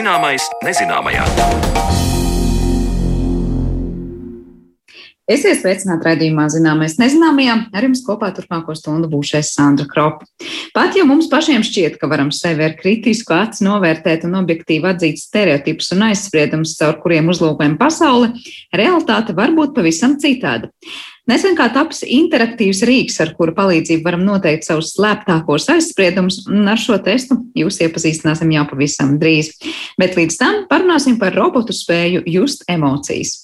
Zināmais nezināmajā. Esiet sveicināti raidījumā Zināmais nezināmajā. Ar jums kopā turpmāko stundu būšais Sandra Kropa. Pat ja mums pašiem šķiet, ka varam sevi ar kritisku acu novērtēt un objektīvi atzīt stereotipus un aizspriedumus, caur kuriem uzlūkojam pasauli, realitāte var būt pavisam citāda. Nesen kā taps interaktīvs rīks, ar kuru palīdzību varam noteikt savus slēptākos aizspriedumus, un ar šo testu jūs iepazīstināsim jau pavisam drīz. Bet līdz tam parunāsim par robotu spēju just emocijas.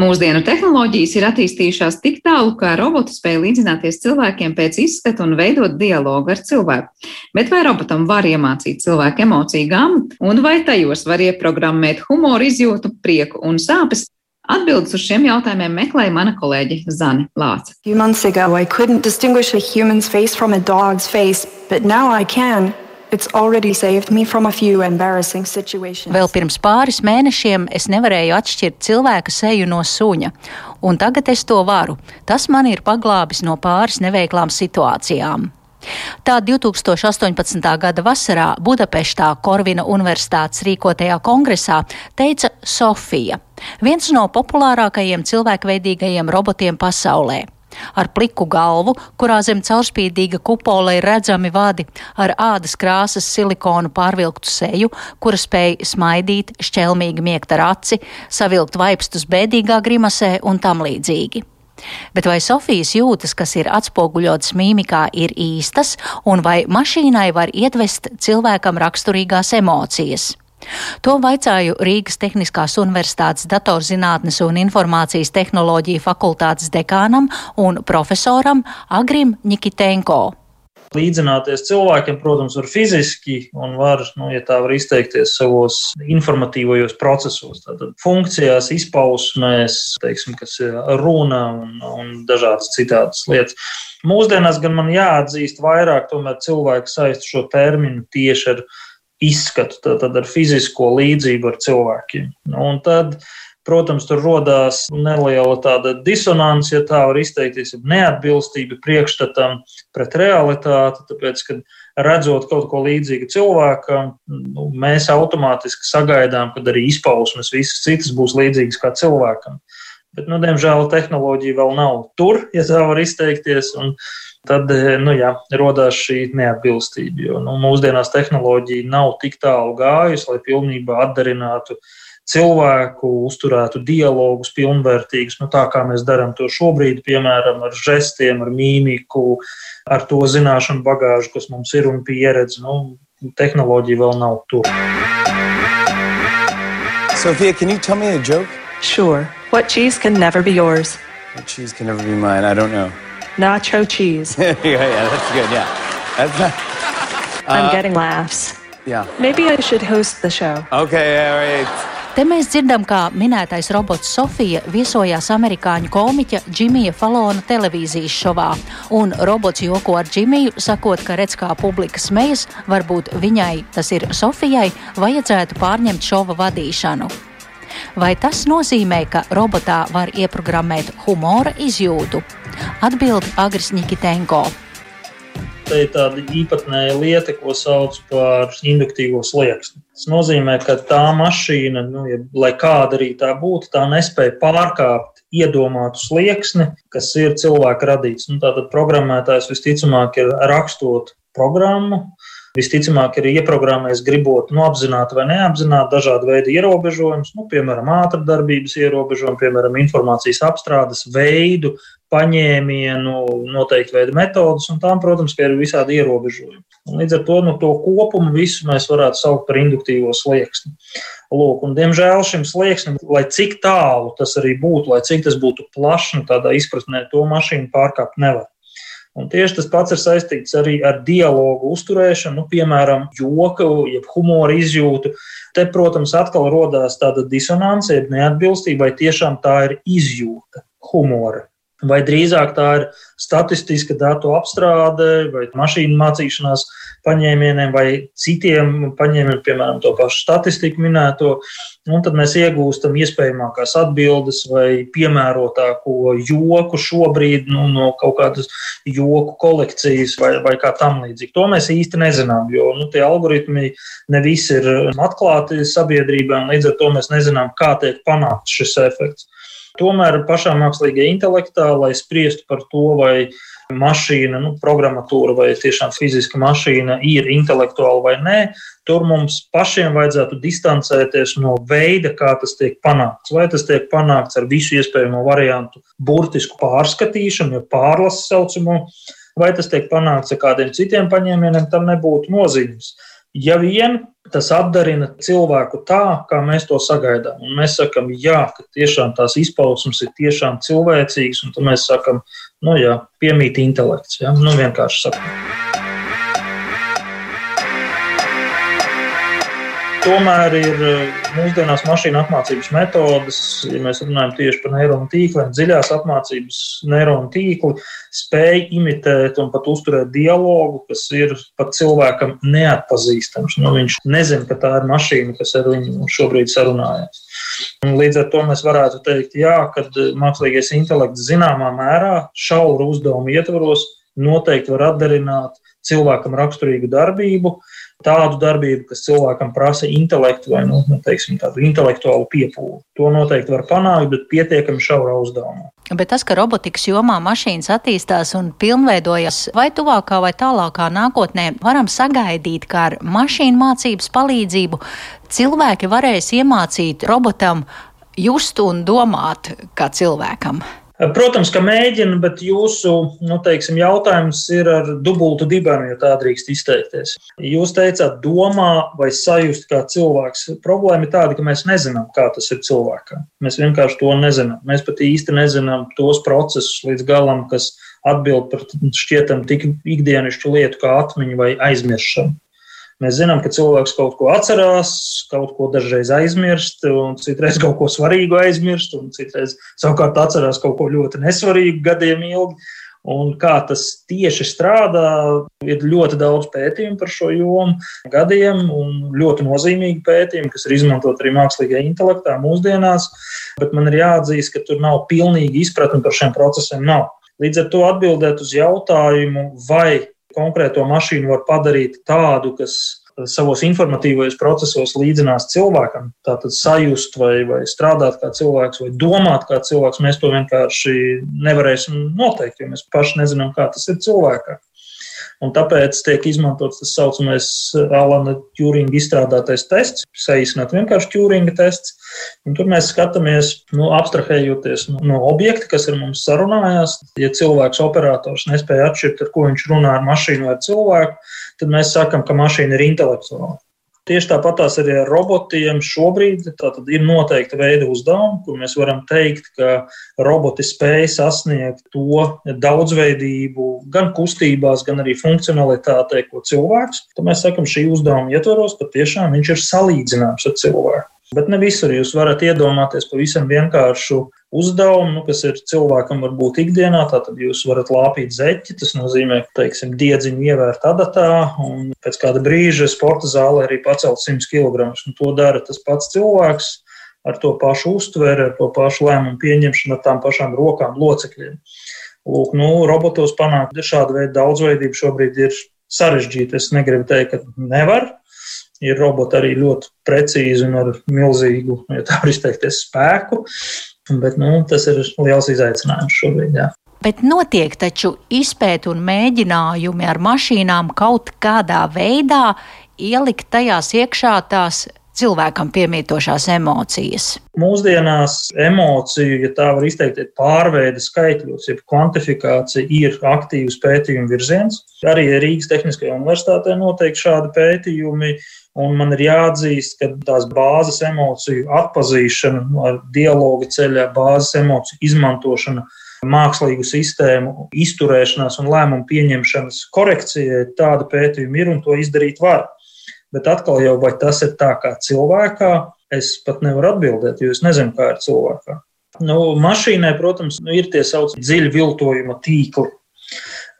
Mūsdienu tehnoloģijas ir attīstījušās tik tālu, ka roboti spēj līdzināties cilvēkiem pēc izskata un veidot dialogu ar cilvēku. Bet vai robotam var iemācīt cilvēku emociju gamu, un vai tajos var ieprogrammēt humoru izjūtu, prieku un sāpes? Atbildes uz šiem jautājumiem meklēja mana kolēģe Zane Lāce. Months ago, I couldn't distinguish a human's face from a dog's face, but now I can. Vēl pirms pāris mēnešiem es nevarēju atšķirt cilvēka seju no suņa, un tagad es to varu. Tas man ir paglābis no pāris neveiklām situācijām. Tā 2018. gada vasarā Budapeštā Korvina Universitātes rīkotajā kongresā teica Sofija, viens no populārākajiem cilvēkveidīgajiem robotiem pasaulē ar pliku galvu, kurā zem caurspīdīga kupola ir redzami vadi, ar ādas krāsas silikonu pārvilktu seju, kura spēj smaidīt, šķelmīgi miegt ar aci, savilkt vaipstus bēdīgā grimasē un tam līdzīgi. Bet vai Sofijas jūtas, kas ir atspoguļotas mīmikā, ir īstas, un vai mašīnai var iedvest cilvēkam raksturīgās emocijas? To vaicāju Rīgas Tehniskās Universitātes datorzinātnes un informācijas tehnoloģiju fakultātes dekānam un profesoram Agrim Nikitenko. Līdzināties cilvēkiem, protams, var fiziski un var, nu, ja tā var izteikties, savos informatīvajos procesos, tātad funkcijās, izpausmēs, teiksim, kas ir runa un, un dažādas citādas lietas. Mūsdienās gan man jāatzīst vairāk, tomēr cilvēki saist šo terminu tieši ar izskatu, tad ar fizisko līdzību ar cilvēkiem. Nu, un tad, protams, tur radās neliela tāda disonance, ja tā var izteikties, neatbilstība priekšstatam pret realitāti, tāpēc, ka redzot kaut ko līdzīgu cilvēkam, nu, mēs automātiski sagaidām, ka arī izpausmes visas citas būs līdzīgas kā cilvēkam. Bet, nu, diemžēl, tehnoloģija vēl nav tur, ja tā var izteikties. Uh, tad nu, jā, radās šī neatbilstība. Jo nu, mūsdienās tehnoloģija nav tik tālu gājusi, lai pilnībā atdarinātu cilvēku, uzturētu dialogus pilnvērtīgus, nu, tā kā mēs darām to šobrīd, piemēram, ar žestiem, ar mīmiku, ar to zināšanu bagāžu, kas mums ir un pieredze. Nu, tehnoloģija vēl nav tur. Sophia, can you tell me a joke? Sure. What cheese can never be yours? What cheese can never be mine? I don't know. nacho cheese. yeah, yeah, that's good. Yeah, that's not. Uh, I'm getting laughs. Yeah. Maybe I should host the show. Okay, all right. Te mēs dzirdam, kā minētais robots Sofija viesojās amerikāņu komiķa Džimija Falona televīzijas šovā, un robots joko ar Džimiju, sakot, ka redz, kā publika smejas, varbūt viņai, tas ir Sofijai, vajadzētu pārņemt šova vadīšanu. Vai tas nozīmē, ka robotā var ieprogrammēt humora izjūtu? Atbild Agris Nikitenko. Tā ir tāda īpatnēja lieta, ko sauc par induktīvo slieksni. Tas nozīmē, ka tā mašīna, nu, ja, lai kāda arī tā būtu, tā nespēja pārkāpt iedomātu slieksni, kas ir cilvēka radīts. Nu, tātad programmētājs visticamāk ir rakstot programmu, Visticamāk, ir ieprogrammējis, gribot nu, apzināti vai neapzināti dažādu veidu ierobežojumus, nu, piemēram, ātrdarbības ierobežojumu, piemēram, informācijas apstrādes veidu, paņēmienu, noteikti veidu metodus, un tām, protams, ir visādi ierobežojumi. Un līdz ar to nu, to kopumu visu mēs varētu saukt par induktīvo slieksni. Lūk, un, diemžēl šim slieksnim, lai cik tālu tas arī būtu, lai cik tas būtu plašs, nu, tādā izpratnē, to mašīnu pārkāpt nevar. Un tieši tas pats ir saistīts arī ar dialogu uzturēšanu, nu, piemēram, joku, jeb humora izjūtu. Te, protams, atkal radās tāda disonance, jeb neatbilstība, vai tiešām tā ir izjūta humora. Vai drīzāk tā ir statistiska datu apstrāde vai mašīnu mācīšanās paņēmieniem vai citiem paņēmieniem, piemēram, to pašu statistiku minēto. Un tad mēs iegūstam iespējamākās atbildes vai piemērotāko joku šobrīd nu, no kaut kādas joku kolekcijas vai, vai kā tam līdzīgi. To mēs īsti nezinām, jo nu, tie algoritmi ne visi ir atklāti sabiedrībā, un līdz ar to mēs nezinām, kā tiek panākts šis efekts. Tomēr pašā mākslīgajā intelektā, lai spriestu par to, vai mašīna, nu, programmatūra vai tiešām fiziska mašīna ir intelektuāla vai nē, tur mums pašiem vajadzētu distancēties no veida, kā tas tiek panākts. Vai tas tiek panākts ar visu iespējamo variantu, burtisku pārskatīšanu, ja pārlasu saucamo, vai tas tiek panākts ar kādiem citiem paņēmieniem, tam nebūtu nozīmes. Ja vien tas apdarina cilvēku tā, kā mēs to sagaidām, un mēs sakām, jā, ka tiešām tās izpausmes ir tiešām cilvēcīgas, un tad mēs sakām, nu jā, piemīt intelekts, ja? nu vienkārši sakām. Tomēr ir eh, mūsdienās mašīnu apmācības metodes, ja mēs runājam tieši par neironu tīkliem, dziļās apmācības neironu tīkli, spēj imitēt un pat uzturēt dialogu, kas ir pat cilvēkam neatpazīstams. Nu, viņš nezina, ka tā ir mašīna, kas ar viņu šobrīd sarunājas. Līdz ar to mēs varētu teikt, jā, ka mākslīgais intelekts zināmā mērā šauru uzdevumu ietvaros noteikti var atdarināt cilvēkam raksturīgu darbību, tādu darbību, kas cilvēkam prasa intelektu vai nu, nu, teiksim, tādu intelektuālu piepūli. To noteikti var panākt, bet pietiekami šaurā uzdevumā. Bet tas, ka robotikas jomā mašīnas attīstās un pilnveidojas, vai tuvākā vai tālākā nākotnē, varam sagaidīt, ka ar mašīnu mācības palīdzību cilvēki varēs iemācīt robotam just un domāt kā cilvēkam. Protams, ka mēģina, bet jūsu nu, teiksim, jautājums ir ar dubultu dibenu, ja tā drīkst izteikties. Jūs teicāt, domā vai sajust kā cilvēks. Problēma ir tāda, ka mēs nezinām, kā tas ir cilvēkam. Mēs vienkārši to nezinām. Mēs pat īsti nezinām tos procesus līdz galam, kas atbild par šķietam tik ikdienišķu lietu kā atmiņu vai aizmiršanu. Mēs zinām, ka cilvēks kaut ko atcerās, kaut ko dažreiz aizmirst, un citreiz kaut ko svarīgu aizmirst, un citreiz savukārt atcerās kaut ko ļoti nesvarīgu gadiem ilgi. Un kā tas tieši strādā, ir ļoti daudz pētījumu par šo jomu, gadiem, un ļoti nozīmīgi pētījumi, kas ir izmantot arī mākslīgajā intelektā mūsdienās. Bet man ir jāatzīst, ka tur nav pilnīgi izpratne par šiem procesiem. Nav. Līdz ar to atbildēt uz jautājumu, vai konkrēto mašīnu var padarīt tādu, kas savos informatīvajos procesos līdzinās cilvēkam. Tātad sajust vai, vai strādāt kā cilvēks vai domāt kā cilvēks, mēs to vienkārši nevarēsim noteikt, jo mēs paši nezinām, kā tas ir cilvēkam. Un tāpēc tiek izmantots tas saucamais Alana Turinga izstrādātais tests, saīsināt vienkārši Turinga tests. Un tur mēs skatāmies, nu, abstrahējoties no, no objekta, kas ir mums sarunājās. Ja cilvēks, operators, nespēja atšķirt, ar ko viņš runā ar mašīnu vai cilvēku, tad mēs sakām, ka mašīna ir intelektuāla. Tieši tāpat tās arī ar robotiem šobrīd ir noteikta veida uzdevumi, kur mēs varam teikt, ka roboti spēj sasniegt to daudzveidību gan kustībās, gan arī funkcionalitātē, ko cilvēks. Tad mēs sakam, šī uzdevuma ietvaros patiešām viņš ir salīdzināms ar cilvēku. Bet ne visur jūs varat iedomāties pavisam vienkāršu uzdevumu, nu, kas ir cilvēkam varbūt ikdienā. Tātad jūs varat lāpīt zeķi, tas nozīmē, ka, teiksim, diedziņu ievērt adatā, un pēc kāda brīža sporta zālē arī pacelt 100 kg. Un to dara tas pats cilvēks ar to pašu uztveri, ar to pašu lēmumu pieņemšanu, ar tām pašām rokām, locekļiem. Lūk, nu, robotos panākt šādu veidu daudzveidību šobrīd ir sarežģīti. Es negribu teikt, ka nevar, ir roboti arī ļoti precīzi un ar milzīgu, ja tā var izteikties, spēku. Bet nu, tas ir liels izaicinājums šobrīd. Jā. Bet notiek taču izpēta un mēģinājumi ar mašīnām kaut kādā veidā ielikt tajās iekšā tās cilvēkam piemītošās emocijas. Mūsdienās emociju, ja tā var izteikt, pārveide skaitļos, jeb kvantifikācija ir aktīvs pētījuma virziens. Arī Rīgas Tehniskajā universitātē notiek šādi pētījumi. Un man ir jāatzīst, ka tās bāzes emociju atpazīšana, ar dialogu ceļā, bāzes emociju izmantošana, mākslīgu sistēmu izturēšanās un lēmumu pieņemšanas korekcijai, tāda pētījuma ir un to izdarīt var. Bet atkal jau vai tas ir tā kā cilvēkā, es pat nevaru atbildēt, jo es nezinu, kā ir cilvēkā. Nu, mašīnai, protams, nu, ir tie saucamie dziļi viltojuma tīkli.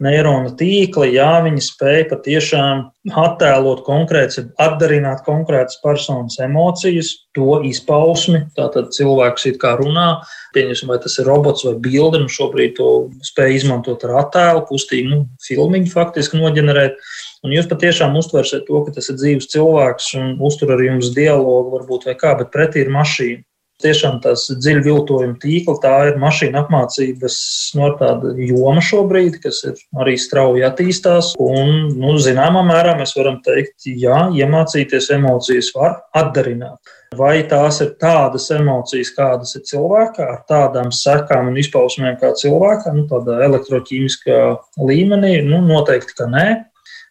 Neironu tīkli, jā, viņi spēj patiešām attēlot konkrētas, atdarināt konkrētas personas emocijas, to izpausmi. Tātad cilvēks it kā runā, pieņemsim, vai tas ir robots vai bilde, nu šobrīd to spēj izmantot ar attēlu, kustīgi, nu, filmiņu faktiski noģenerēt. Un jūs patiešām uztversiet to, ka tas ir dzīves cilvēks un uztur ar jums dialogu, varbūt vai kā, bet pretī ir mašīna. Tiešām tās dziļi viltojuma tīkla, tā ir mašīna apmācības no nu, tāda joma šobrīd, kas ir arī strauji attīstās. Un, nu, zināmā mērā mēs varam teikt, jā, iemācīties emocijas var atdarināt. Vai tās ir tādas emocijas, kādas ir cilvēkā, ar tādām sekām un izpausmēm kā cilvēkā, nu, tādā elektroķīmiskā līmenī, nu, noteikti, ka nē.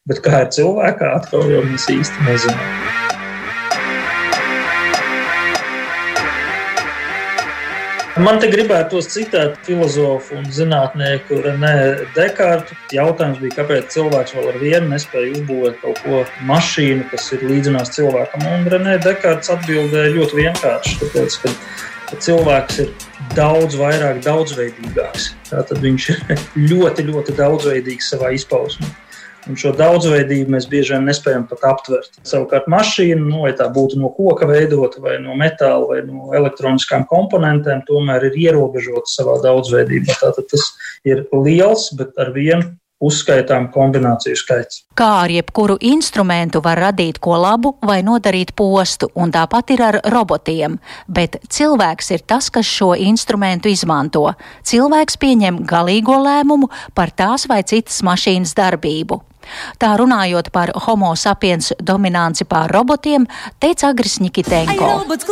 Bet kā ir cilvēkā, atkal jau mēs īsti nezinām. Man te gribētos citēt filozofu un zinātnieku Renē Dekārtu. Jautājums bija, kāpēc cilvēks vēl ar vienu nespēja uzbūvēt kaut ko mašīnu, kas ir līdzinās cilvēkam. Un Renē Dekārts atbildēja ļoti vienkārši. Tāpēc, ka, cilvēks ir daudz vairāk daudzveidīgāks. Tātad viņš ir ļoti, ļoti daudzveidīgs savā izpausmē. Un šo daudzveidību mēs bieži vien nespējam pat aptvert. Savukārt, mašīna, nu, vai tā būtu no koka veidota, vai no metāla, vai no elektroniskām komponentēm, tomēr ir ierobežota savā daudzveidībā. Tātad tas ir liels, bet ar vienu uzskaitām kombināciju skaits. Kā ar jebkuru instrumentu var radīt ko labu vai nodarīt postu, un tāpat ir ar robotiem, bet cilvēks ir tas, kas šo instrumentu izmanto. Cilvēks pieņem galīgo lēmumu par tās vai citas mašīnas darbību. Tā runājot par homo sapiens dominanci pār robotiem, teica Agris Nikitenko. No robotiem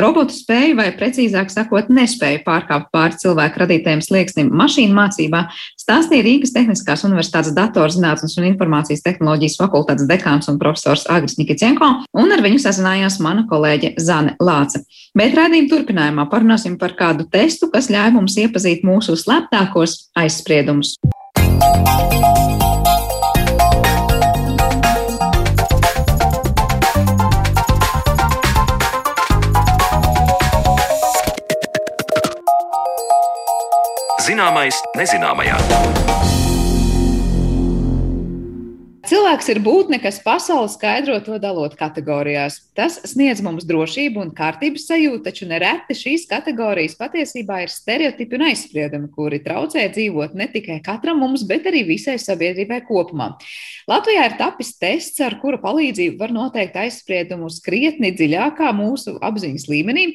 robotu spēju, vai precīzāk sakot, nespēju pārkāpt pāri cilvēku radītajiem slieksnim mašīnu mācībā, stāstīja Rīgas Tehniskās Universitātes datorzinātnes un informācijas tehnoloģijas fakultātes dekāns un profesors Agris Nikicenko, un ar viņu sazinājās mana kolēģe Zane Lāce. Bet raidījuma turpinājumā parunāsim par kādu testu, kas ļauj mums iepazīt mūsu slēptākos aizspriedumus. Zināmais nezināmajā. Cilvēks ir būtne, kas pasauli skaidro to dalot kategorijās. Tas sniedz mums drošību un kārtības sajūtu, taču nereti šīs kategorijas patiesībā ir stereotipi un aizspriedumi, kuri traucē dzīvot ne tikai katram mums, bet arī visai sabiedrībai kopumā. Latvijā ir tapis tests, ar kura palīdzību var noteikt aizspriedumus krietni dziļākā mūsu apziņas līmenī,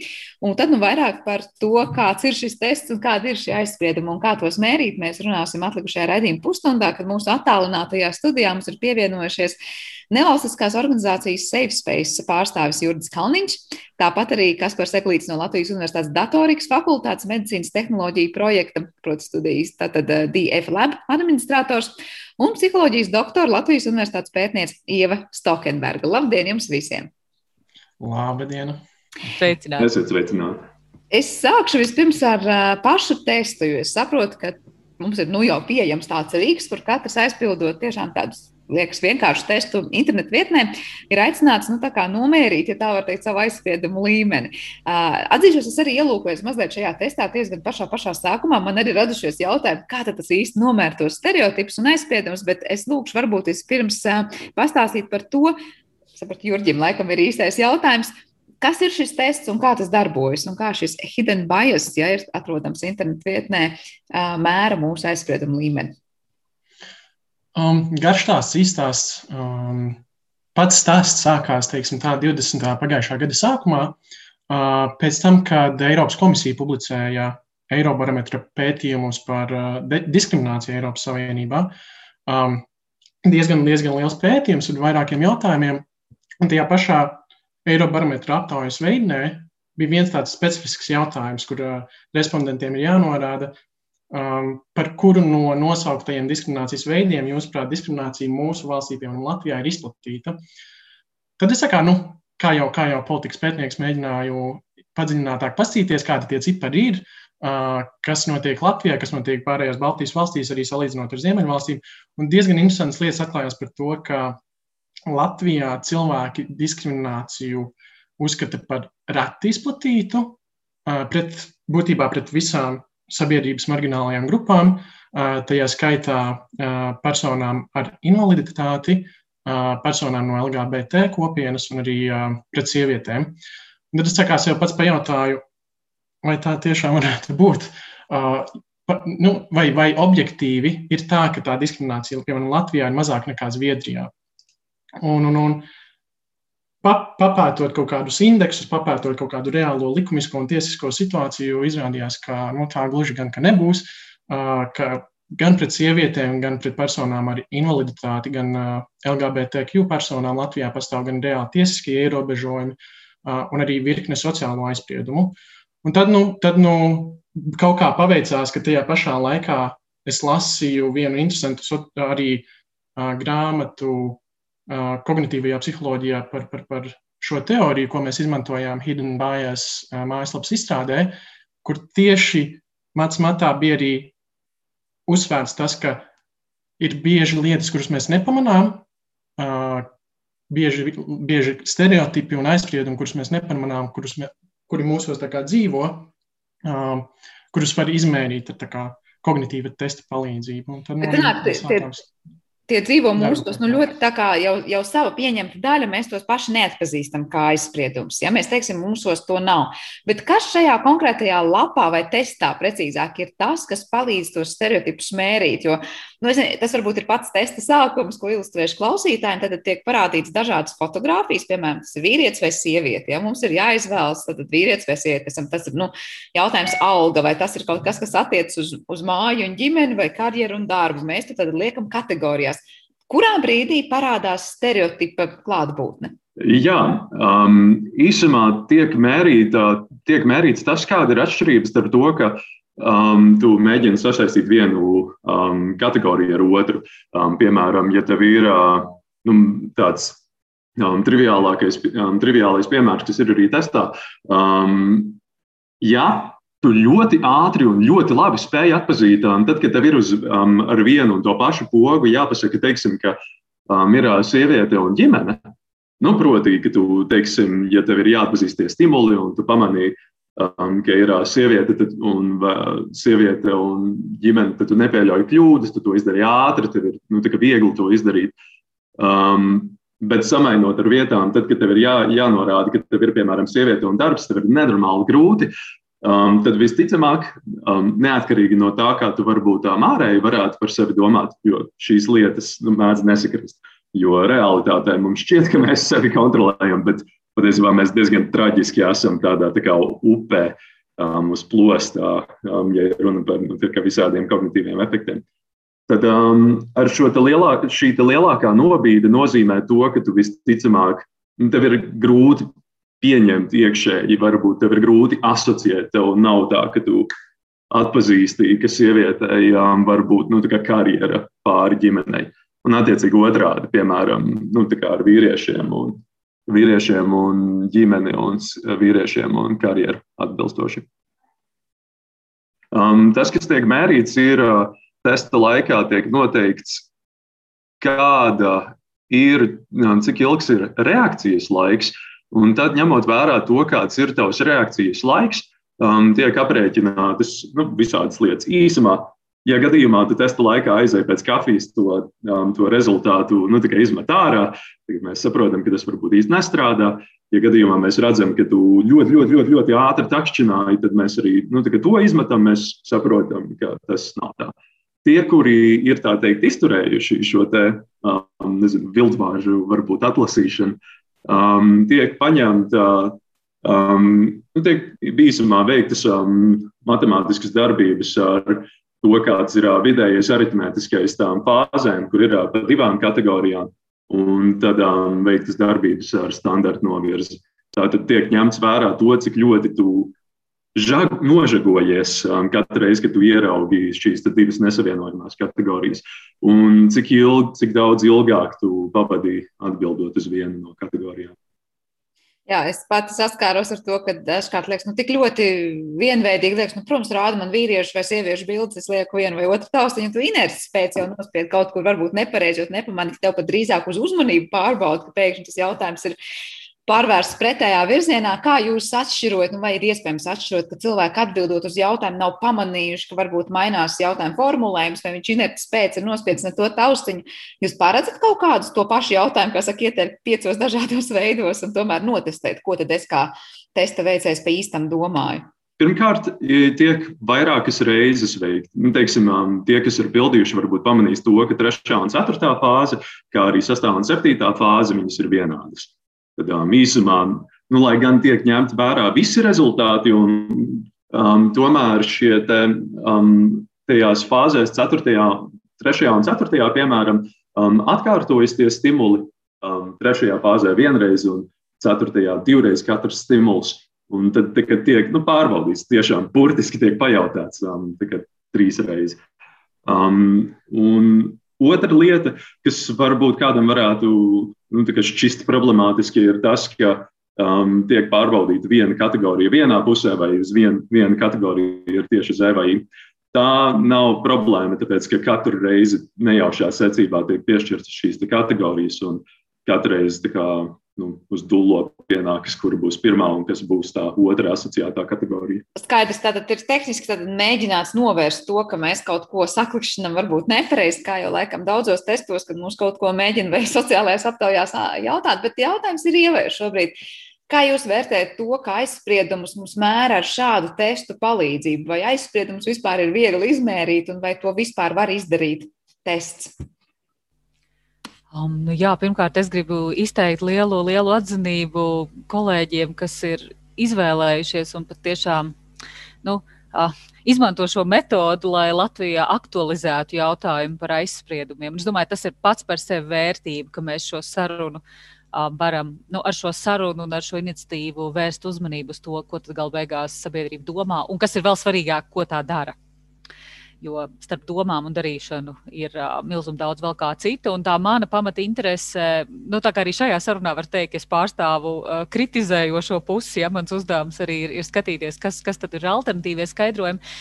un tad nu vairāk par to, kāds ir šis tests un kādi ir šie aizspriedumi un kā tos mērīt, mēs runāsim atlikušajā redzījuma pusstundā, kad mūsu attālinātajā studijā mums ir pievienojušies Nevalstiskās organizācijas SafeSpace pārstāvis Jurgis Kalniņš, tāpat arī Kaspars Eklīts no Latvijas Universitātes datorikas fakultātes medicīnas tehnoloģiju projekta, proti studijas, tātad eh, DF Lab administrators un psiholoģijas doktora Latvijas Universitātes pētniece Ieva Stokenberga. Labdien jums visiem! Labdien! Sveicināti! Esiet sveicināti! Es sākšu vispirms ar uh, pašu testu, jo es saprotu, ka mums ir nu, jau pieejams tāds rīks, kur katrs aizpildot tiešām tādus liekas, vienkārši testu internetu vietnē, ir aicināts nu, nomērīt, ja tā var teikt, savu aizspriedumu līmeni. Uh, atzīšos, es arī ielūkojos mazliet šajā testā, diezgan pašā, pašā sākumā. Man arī radušies jautājumi, kā tas īsti nomēr tos stereotipus un aizspriedumus, bet es lūkšu varbūt vispirms uh, pastāstīt par to. Sapratu, Jurģim, laikam ir īstais jautājums. Kas ir šis tests un kā tas darbojas? Un kā šis hidden bias, ja ir atrodams internetu vietnē, mēra mūsu aizspriedumu līmeni? Um, garš tās īstās. Um, pats stāsts sākās teiksim, tā, 20. pagājušā gada sākumā, pēc tam, kad Eiropas komisija publicēja Eirobarometra pētījumus par diskrimināciju Eiropas Savienībā. Um, diezgan, diezgan liels pētījums ar vairākiem jautājumiem. Un tajā pašā Eirobarometra aptaujas veidnē bija viens tāds specifisks jautājums, kur uh, respondentiem ir jānorāda, Um, par kuru no nosauktajiem diskriminācijas veidiem, jūsuprāt, diskriminācija mūsu valstī, piemēram, Latvijā, ir izplatīta? Tad es kā, nu, kā, jau, kā jau politikas pētnieks mēģināju padziļinātāk pastīties, kādi tie cipari ir, kas notiek Latvijā, kas notiek pārējās Baltijas valstīs, arī salīdzinot ar Ziemeļvalstīm. Un diezgan interesants lietas atklājās par to, ka Latvijā cilvēki diskrimināciju uzskata par reti izplatītu, pret, būtībā pret visām sabiedrības marginālajām grupām, tajā skaitā personām ar invaliditāti, personām no LGBT kopienas un arī pret sievietēm. Un tad es kā sev pats pajautāju, vai tā tiešām varētu būt. Nu, vai, vai objektīvi ir tā, ka tā diskriminācija piemēram Latvijā ir mazāka nekā Zviedrijā? Un, un, un papētot kaut kādus indeksus, papētot kaut kādu reālo likumisko un tiesisko situāciju, izrādījās, ka nu, tā gluži gan nebūs. Ka gan pret sievietēm, gan pret personām ar invaliditāti, gan LGBTQ personām Latvijā pastāv gan reāli tiesiskie ierobežojumi, un arī virkne sociālo aizspriedumu. Un tad, nu, tad nu, kaut kā paveicās, ka tajā pašā laikā es lasīju vienu interesantu arī grāmatu kognitīvajā psiholoģijā par, par, par šo teoriju, ko mēs izmantojām Hidden Bias mājaslapas izstrādē, kur tieši mats matā bija arī uzsvērts tas, ka ir bieži lietas, kuras mēs nepamanām, bieži, bieži stereotipi un aizspriedumi, kurus mēs nepamanām, kurus mē, kuri mūsos dzīvo, kurus var izmērīt ar kognitīva testa palīdzību. Un tad, nu, nāk, tie, tie, tie dzīvo mūsos, nu ļoti tā kā jau, jau sava pieņemta daļa, mēs tos paši neatpazīstam kā aizspriedums. Ja mēs teiksim, mūsos to nav. Bet kas šajā konkrētajā lapā vai testā precīzāk ir tas, kas palīdz tos stereotipus mērīt? Jo nu, ne, tas varbūt ir pats testa sākums, ko ilustrēšu klausītājiem. Tad tiek parādīts dažādas fotogrāfijas, piemēram, tas ir vīrietis vai sieviete. Ja? Mums ir jāizvēlas, tad vīrietis vai sieviete, tas ir nu, jautājums alga, vai tas ir kaut kas, kas attiecas uz, uz māju un ģimeni vai karjeru un darbu. Mēs to tad liekam kategorijās. Kurā brīdī parādās stereotipa klātbūtne? Jā, um, īsumā tiek, mērīta, tiek mērīts tas, kāda ir atšķirības starp to, ka um, tu mēģini sasaistīt vienu um, kategoriju ar otru. Um, piemēram, ja tev ir uh, nu, tāds um, triviālākais, um, triviālais piemērs, kas ir arī testā, um, ja tu ļoti ātri un ļoti labi spēj atpazīt, um, tad, kad tev ir uz, um, vienu un to pašu pogu jāpasaka, teiksim, ka um, ir uh, sieviete un ģimene. Nu, proti, ka tu, teiksim, ja tev ir jāatpazīst tie stimuli un tu pamanīji, um, ka ir uh, sieviete, tad, un, uh, sieviete un ģimene, tad tu nepieļauj kļūdas, tu to izdari ātri, tev ir nu, viegli to izdarīt. Um, Bet samainot ar vietām, tad, kad tev ir jā, jānorāda, ka tev ir piemēram sieviete un darbs, tev ir nenormāli grūti um, tad visticamāk, um, neatkarīgi no tā, kā tu varbūt tā ārēji varētu par sevi domāt, jo šīs lietas nu, mēdz nesakrist. Jo realitātē mums šķiet, ka mēs sevi kontrolējam, bet patiesībā mēs diezgan traģiski esam tādā tā kā upē um, uz plostā, um, ja runa par nu, visādiem kognitīviem efektiem. Tad um, ar šo lielāku, šī lielākā nobīde nozīmē to, ka tu visticamāk, nu, tev ir grūti pieņemt iekšēji. Varbūt tev ir grūti asociēt, tev nav tā, ka tu atpazīsti, ka sievietei um, var būt nu, karjera pāri ģimenei. Un, attiecīgi, otrādi, piemēram, nu, ar vīriešiem un, vīriešiem un ģimeni un vīriešiem un karjeru atbilstoši. Um, tas, kas tiek mērīts, ir uh, testa laikā tiek noteikts, kāda ir, cik ilgs ir reakcijas laiks, Un tad, ņemot vērā to, kāds ir tavs reakcijas laiks, um, tiek aprēķinātas nu, visādas lietas. Īsumā, ja gadījumā tu testa laikā aizēji pēc kafijas, to, um, to rezultātu nu, izmet ārā, tad mēs saprotam, ka tas varbūt īsti nestrādā. Ja gadījumā mēs redzam, ka tu ļoti, ļoti, ļoti, ļoti ātri takšķināji, tad mēs arī nu, to izmetam, mēs saprotam, ka tas nav tā. Tie, kuri ir teikt, izturējuši šo te, um, nezinu, viltvāžu, varbūt atlasīšanu, um, tiek paņemta, um, nu, tiek īsumā veiktas um, matemātiskas darbības ar to, kāds ir uh, vidējais aritmētiskais tām fāzēm, kur ir uh, pa divām kategorijām, un tad um, veiktas darbības ar standarta novirzi. Tātad tiek ņemts vērā to, cik ļoti tu žag, nožagojies um, katru reizi, kad tu ieraugi šīs divas nesavienojamās kategorijas. Un cik, ilgi, cik daudz ilgāk tu pavadīji atbildot uz vienu no kategorijām. Jā, es pati saskāros ar to, ka dažkārt liekas, nu, tik ļoti vienveidīgi, liekas, nu, protams, rāda man vīriešu vai sieviešu bildes, es lieku vienu vai otru taustiņu, tu inerces pēc jau nospied kaut kur varbūt nepareizi, jo nepamanīt, ka tev pat drīzāk uz uzmanību pārbauda, ka pēkšņi tas jautājums ir pārvērsts pretējā virzienā. Kā jūs atšķirot, nu, vai ir iespējams atšķirot, ka cilvēki atbildot uz jautājumu nav pamanījuši, ka varbūt mainās jautājumu formulējums, vai viņš inerts pēc ir nospiedis ne to taustiņu. Jūs paredzat kaut kādus to pašu jautājumu, kā saka, ieteikt piecos dažādos veidos un tomēr notestēt, ko tad es kā testa veicējs pa īstam domāju. Pirmkārt, tiek vairākas reizes veikti. Nu, teiksim, um, tie, kas ir pildījuši, varbūt pamanīs to, ka trešā un ceturtā fāze, kā arī sastāvā un septītā fāze, viņas ir vienādas. Tad um, īsumā, nu, lai gan tiek ņemti vērā visi rezultāti, un, um, tomēr šie te, um, tajās fāzēs, 4., 3. un 4. piemēram, um, atkārtojas tie stimuli. Um, 3. fāzē vienreiz un 4. divreiz katrs stimuls. Un tad, kad tiek nu, pārbaudīts, tiešām burtiski tiek pajautāts um, trīs reizes. Um, un Otra lieta, kas varbūt kādam varētu nu, šķist problemātiski, ir tas, ka um, tiek pārbaudīta viena kategorija vienā pusē, vai uz vien, viena kategorija ir tieši Z vai I. Tā nav problēma, tāpēc ka katru reizi nejaušā secībā tiek piešķirtas šīs kategorijas, un katru reizi kā, nu, uz dullo pienākas, kur būs pirmā un kas būs tā otrā asociētā kategorija. Skaidrs, tātad ir tehniski mēģināts novērst to, ka mēs kaut ko saklikšķinam, varbūt nepareizi, kā jau laikam daudzos testos, kad mums kaut ko mēģina vai sociālajās aptaujās jautāt, bet jautājums ir ievērš šobrīd. Kā jūs vērtējat to, ka aizspriedumus mums mēra ar šādu testu palīdzību, vai aizspriedumus vispār ir viegli izmērīt, un vai to vispār var izdarīt tests? Um, nu jā, pirmkārt, es gribu izteikt lielu, lielu atzinību kolēģiem, kas ir izvēlējušies un patiešām nu, uh, izmanto šo metodu, lai Latvijā aktualizētu jautājumu par aizspriedumiem. Es domāju, tas ir pats par sevi vērtība, ka mēs šo sarunu uh, varam nu, ar šo sarunu un ar šo iniciatīvu vērst uzmanību uz to, ko tad galu beigās sabiedrība domā un kas ir vēl svarīgāk, ko tā dara jo starp domām un darīšanu ir uh, milzīgi daudz vēl kā cita. Un tā mana pamata interese, nu, tā kā arī šajā sarunā var teikt, es pārstāvu uh, kritizējošo pusi, ja mans uzdevums arī ir, ir skatīties, kas, kas tad ir alternatīvie skaidrojumi.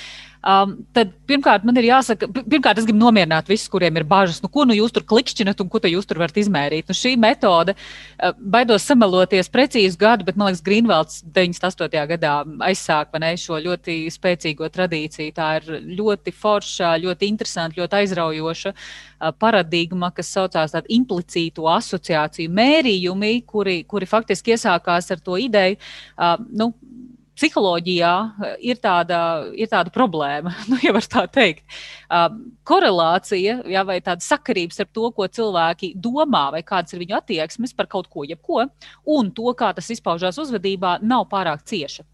Um, tad pirmkārt, man ir jāsaka, pirmkārt, es gribu nomierināt visus, kuriem ir bažas, nu, ko nu jūs tur klikšķinat un ko jūs tur varat izmērīt. Nu, šī metode, uh, baidos samaloties precīzi gadu, bet man liekas, Grīnvalds 98. gadā aizsāka ne, šo ļoti spēcīgo tradīciju. Tā ir ļoti forša, ļoti interesanta, ļoti aizraujoša uh, paradigma, kas saucās par implicītu asociāciju mērījumi, kuri, kuri faktiski iesākās ar to ideju. Uh, nu, psiholoģijā eh, ir tāda, ir tāda problēma, nu, ja var tā teikt. Uh, korelācija ja, vai tāda sakarības ar to, ko cilvēki domā, vai kādas ir viņu attieksmes par kaut ko, jebko, un to, kā tas izpaužās uzvedībā, nav pārāk cieša.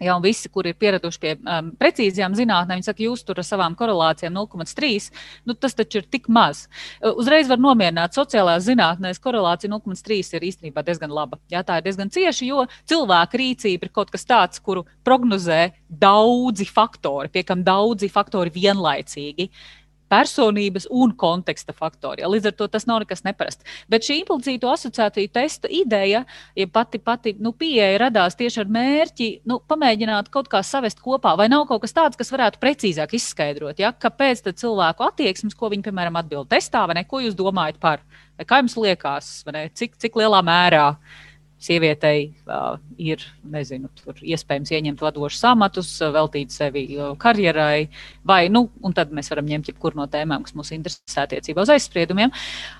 Ja, un visi, kuri ir pieraduši pie um, precīzajām zinātnēm, saka, jūs tur ar savām korelācijām 0,3, nu, tas taču ir tik maz. Uh, uzreiz var nomierināt, sociālajās zinātnēs korelācija 0,3 ir īstenībā diezgan laba. Jā, tā ir diezgan cieša, jo cilvēka rīcība ir kaut kas tāds, kuru prognozē daudzi faktori, pie kam daudzi faktori vienlaicīgi personības un konteksta faktori. Ja, līdz ar to tas nav nekas neparasts. Bet šī implicīto asociāciju testa ideja, ja pati, pati nu, pieeja radās tieši ar mērķi nu, pamēģināt kaut kā savest kopā, vai nav kaut kas tāds, kas varētu precīzāk izskaidrot, ja, kāpēc cilvēku attieksmes, ko viņi, piemēram, atbild testā, vai ne, ko jūs domājat par, vai kā jums liekas, ne, cik, cik lielā mērā sievietei uh, ir nezinu, iespējams ieņemt vadošus amatus, veltīt sevi karjerai, vai, nu, tad mēs varam ņemt jebkuru no tēmām, kas mūs interesē attiecībā uz aizspriedumiem.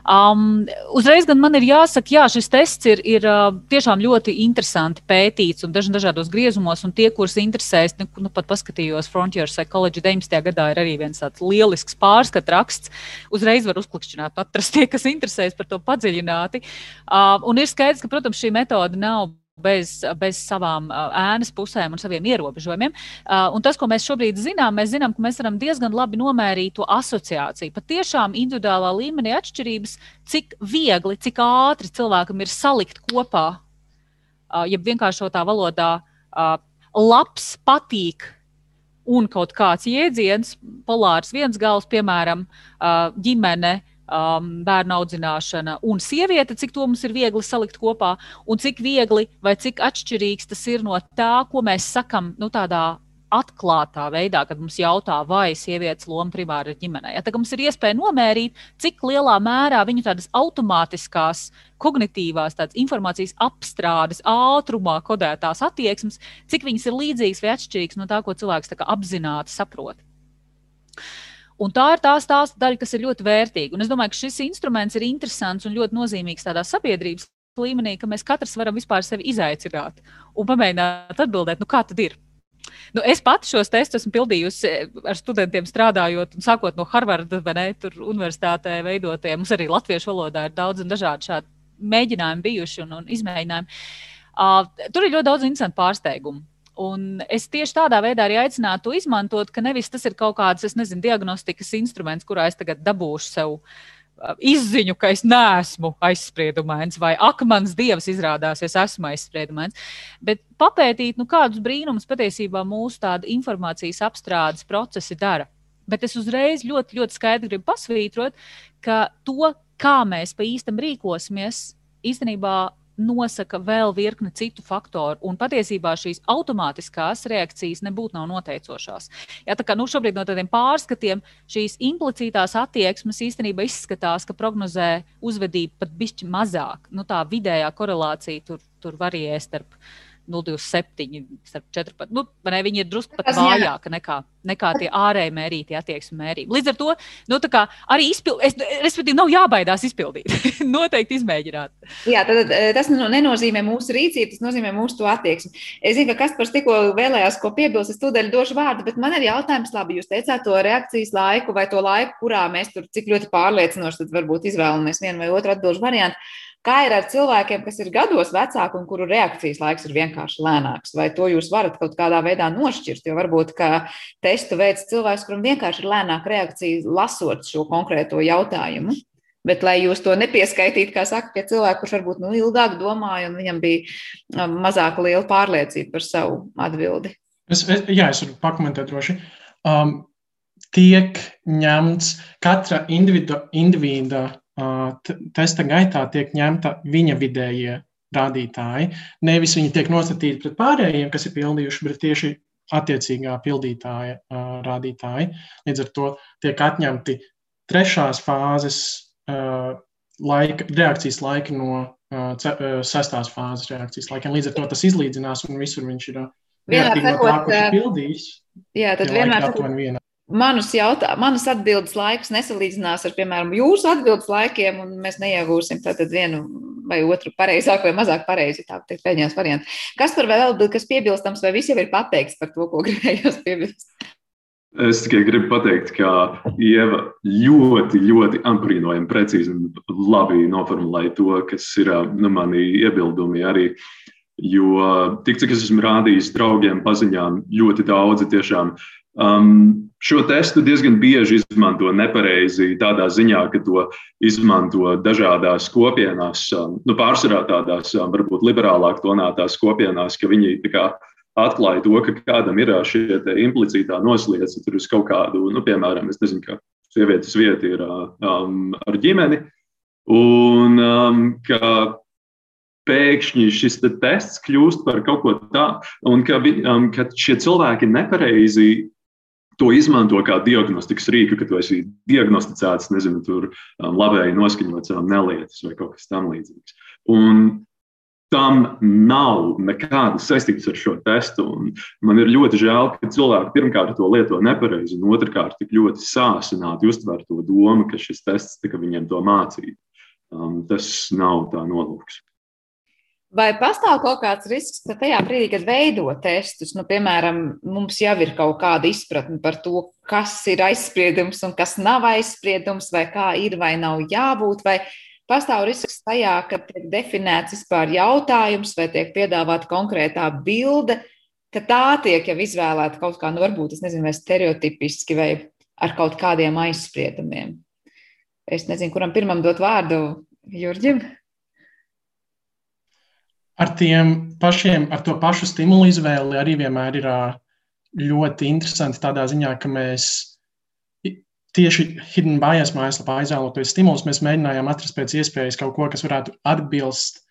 Um, uzreiz gan man ir jāsaka, jā, šis tests ir, ir uh, tiešām ļoti interesanti pētīts un daž, dažādos griezumos, un tie, kurus interesēs, nu, nu pat paskatījos Frontier Psychology 19. gadā, ir arī viens tāds lielisks pārskatu raksts. Uzreiz var uzklikšķināt, atrast tie, kas interesēs par to padziļināti. Uh, un ir skaidrs, ka, protams, šī metode metode nav bez, bez savām ēnas pusēm un saviem ierobežojumiem. Un tas, ko mēs šobrīd zinām, mēs zinām, ka mēs varam diezgan labi nomērīt to asociāciju. Pat tiešām individuālā līmenī atšķirības, cik viegli, cik ātri cilvēkam ir salikt kopā, ja vienkāršotā valodā labs, patīk. Un kaut kāds jēdziens, polārs viens gals, piemēram, ģimene, um, bērnu audzināšana un sieviete, cik to mums ir viegli salikt kopā, un cik viegli vai cik atšķirīgs tas ir no tā, ko mēs sakam nu, tādā atklātā veidā, kad mums jautā, vai sievietes loma primāri ir ģimenē. Ja, mums ir iespēja nomērīt, cik lielā mērā viņu tādas automātiskās, kognitīvās informācijas apstrādes ātrumā kodētās attieksmes, cik viņas ir līdzīgas vai atšķirīgas no tā, ko cilvēks tā apzināti saprot. Un tā ir tā stāsta daļa, kas ir ļoti vērtīga. Un es domāju, ka šis instruments ir interesants un ļoti nozīmīgs tādā sabiedrības līmenī, ka mēs katrs varam vispār sevi izaicināt un pamēģināt atbildēt, nu kā tad ir. Nu, es pati šos testus esmu pildījusi eh, ar studentiem strādājot, sākot no Harvarda vai ne, tur universitātē veidotiem. Mums arī latviešu valodā ir daudz un dažādi šādi mēģinājumi bijuši un, un izmēģinājumi. Uh, tur ir ļoti daudz interesantu pārsteigumu. Un es tieši tādā veidā arī aicinātu to izmantot, ka nevis tas ir kaut kāds, es nezinu, diagnostikas instruments, kurā es tagad dabūšu sev izziņu, ka es neesmu aizspriedumains, vai ak, mans dievs izrādās, es esmu aizspriedumains. Bet papētīt, nu, kādus brīnumus patiesībā mūsu tāda informācijas apstrādes procesi dara. Bet es uzreiz ļoti, ļoti skaidri gribu pasvītrot, ka to, kā mēs pa īstam rīkosimies, īstenībā nosaka vēl virkni citu faktoru. Un patiesībā šīs automātiskās reakcijas nebūtu nav noteicošās. Jā, tā kā nu, šobrīd no tādiem pārskatiem šīs implicītās attieksmes īstenībā izskatās, ka prognozē uzvedību pat bišķi mazāk. Nu, tā vidējā korelācija tur, tur varēja starp 0,27, 14. Nu, ne, viņi ir drusku pat vājāki nekā, nekā tie ārēji mērītie attieksmi mērījumi. Līdz ar to nu, arī izpildīt, respektīvi, nav jābaidās izpildīt. Noteikti izmēģināt. Jā, tad eh, tas nenozīmē mūsu rīcību, tas nozīmē mūsu attieksmi. Es zinu, ka Kaspars tikko vēlējās ko piebilst, es tūdaļ došu vārdu, bet man ir jautājums, labi, jūs teicāt to reakcijas laiku vai to laiku, kurā mēs tur cik ļoti pārliecinoši varbūt izvēlamies vienu vai otru atbilžu variantu. Kā ir ar cilvēkiem, kas ir gados vecāki un kuru reakcijas laiks ir vienkārši lēnāks? Vai to jūs varat kaut kādā veidā nošķirt? Jo varbūt testu veids cilvēks, kuram vienkārši ir lēnāka reakcija, lasot šo konkrēto jautājumu. Bet, lai jūs to nepieskaitītu, kā saka, pie cilvēka, kurš varbūt nu, ilgāk domāja, un viņam bija um, mazāk liela pārliecība par savu atbildi. Es, es, jā, es varu pakomentēt droši. Um, tiek ņemts katra individu, individa testa gaitā tiek ņemta viņa vidējie rādītāji. Nevis viņi tiek nostatīti pret pārējiem, kas ir pildījuši, bet tieši attiecīgā pildītāja rādītāji. Līdz ar to tiek atņemti trešās fāzes laika, reakcijas laika no sestās fāzes reakcijas laikiem. Līdz ar to tas izlīdzinās un visur viņš ir. Vienmēr sakot, no pildījis. Jā, tad vienmēr sakot, manus, jautā, manus atbildes laikus nesalīdzinās ar, piemēram, jūsu atbildes laikiem, un mēs neiegūsim tātad vienu vai otru pareizāku vai mazāk pareizi, tā teikt, pēdējās variantā. Kas par vēl, kas piebilstams, vai viss jau ir pateikts par to, ko gribējos piebilst? Es tikai gribu pateikt, ka Ieva ļoti, ļoti apbrīnojami, precīzi un labi noformulēja to, kas ir nu, mani iebildumi arī. Jo tik cik es esmu rādījis draugiem, paziņām, ļoti daudzi tiešām Um, šo testu diezgan bieži izmanto nepareizi tādā ziņā, ka to izmanto dažādās kopienās, um, nu, pārsvarā tādās um, varbūt liberālāk tonētās kopienās, ka viņi kā, atklāja to, ka kādam ir šie implicītā noslēdzi tur uz kaut kādu, nu, piemēram, es nezinu, ka sievietes vieta ir um, ar ģimeni, un um, ka pēkšņi šis te tests kļūst par kaut ko tādu, un ka, um, ka šie cilvēki nepareizi to izmanto kā diagnostikas rīku, ka tu esi diagnosticēts, nezinu, tur um, labēji noskaņots um, nelietas vai kaut kas tamlīdzīgs. Un tam nav nekādas saistības ar šo testu. Un man ir ļoti žēl, ka cilvēki pirmkārt to lieto nepareizi, un otrkārt tik ļoti sāsināti uztver to domu, ka šis tests tika viņiem to mācīt. Um, tas nav tā nolūks. Vai pastāv kaut kāds risks, ka tajā brīdī, kad veido testus, nu, piemēram, mums jau ir kaut kāda izpratne par to, kas ir aizspriedums un kas nav aizspriedums, vai kā ir vai nav jābūt, vai pastāv risks tajā, ka tiek definēts vispār jautājums vai tiek piedāvāta konkrētā bilde, ka tā tiek jau izvēlēta kaut kā, nu, varbūt, es nezinu, vai stereotipiski vai ar kaut kādiem aizspriedumiem. Es nezinu, kuram pirmam dot vārdu Jurģim ar tiem pašiem, ar to pašu stimulu izvēli arī vienmēr ir ļoti interesanti tādā ziņā, ka mēs tieši Hidden Bias mājaslapā aizvēloties stimulus, mēs mēģinājām atrast pēc iespējas kaut ko, kas varētu atbilst